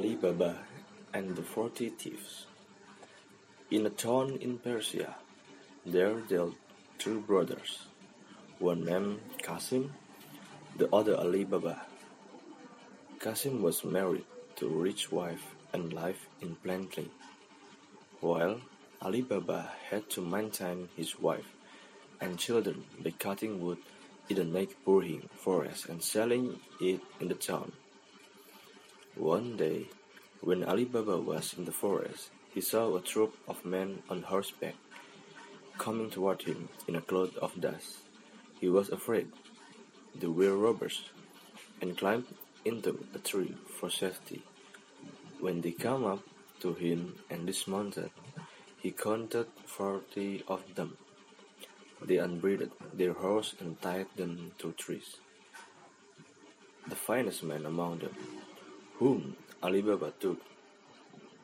Ali Baba and the Forty Thieves In a town in Persia, there dwelt two brothers, one named Kasim, the other Ali Baba. Kasim was married to a rich wife and lived in plenty, while Ali Baba had to maintain his wife and children by cutting wood in the neighboring forest and selling it in the town. One day, when Ali Baba was in the forest, he saw a troop of men on horseback coming toward him in a cloud of dust. He was afraid. They were robbers and climbed into a tree for safety. When they came up to him and dismounted, he counted forty of them. They unbridled their horses and tied them to trees. The finest man among them whom Ali Baba took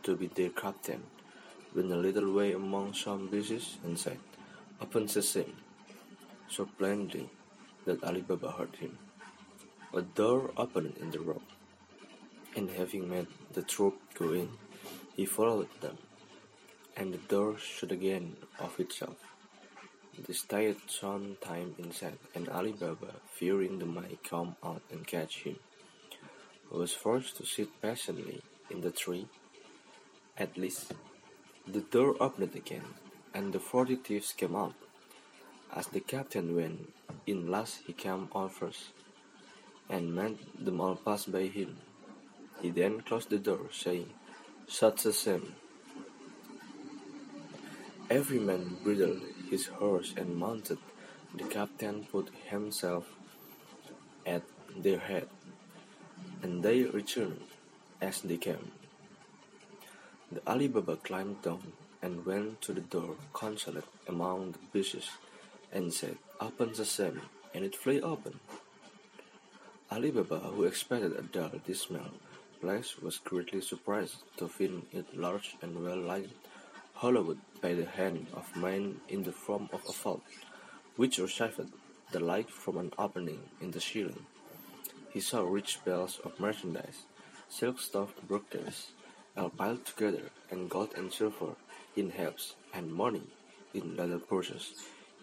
to be their captain, went a little way among some bushes and said, Open sesame, so plainly that Ali Baba heard him. A door opened in the rock, and having made the troop go in, he followed them, and the door shut again of itself. They stayed some time inside, and Ali Baba, fearing they might come out and catch him, was forced to sit patiently in the tree. At least, the door opened again, and the forty thieves came out. As the captain went in last, he came on first, and made them all pass by him. He then closed the door, saying, Shut sesame. Every man bridled his horse and mounted. The captain put himself at their head and they returned as they came. The Ali Baba climbed down and went to the door concealed among the bushes and said, Open sesame, and it flew open. Ali Baba, who expected a dull, dismal place, was greatly surprised to find it large and well lighted, hollowed by the hand of man in the form of a vault, which received the light from an opening in the ceiling. He saw rich bales of merchandise, silk stuffed brocades, all piled together, and gold and silver in heaps, and money in leather purses.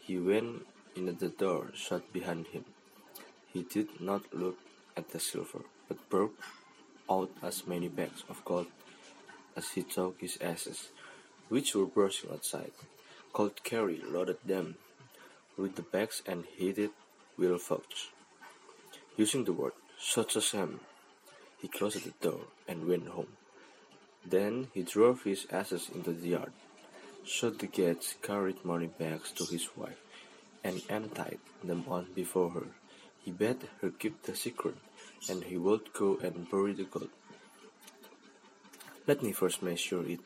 He went in at the door shut behind him. He did not look at the silver, but broke out as many bags of gold as he took his asses, which were bursting outside. Colt Carey loaded them with the bags and hid Will Fox. Using the word such as him. He closed the door and went home. Then he drove his asses into the yard, shut the gates, carried money bags to his wife, and untied them on before her. He bade her keep the secret, and he would go and bury the gold. Let me first measure it,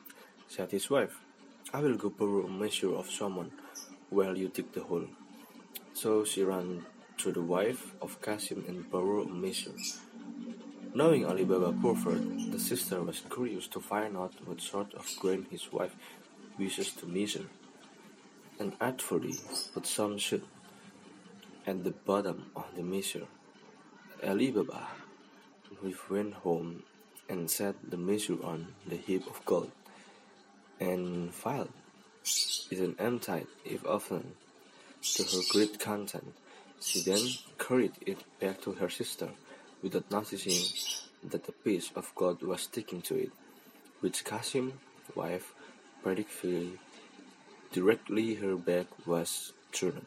said his wife. I will go borrow a measure of someone while you dig the hole. So she ran to the wife of Kasim and borrow a. Knowing Ali Baba the sister was curious to find out what sort of grain his wife wishes to measure, and artfully put some soot at the bottom of the measure. Ali Baba went home and set the measure on the heap of gold, and filed it and emptied it often to her great content. She then carried it back to her sister, without noticing that a piece of gold was sticking to it, which Kasim's wife predicted directly her back was turned.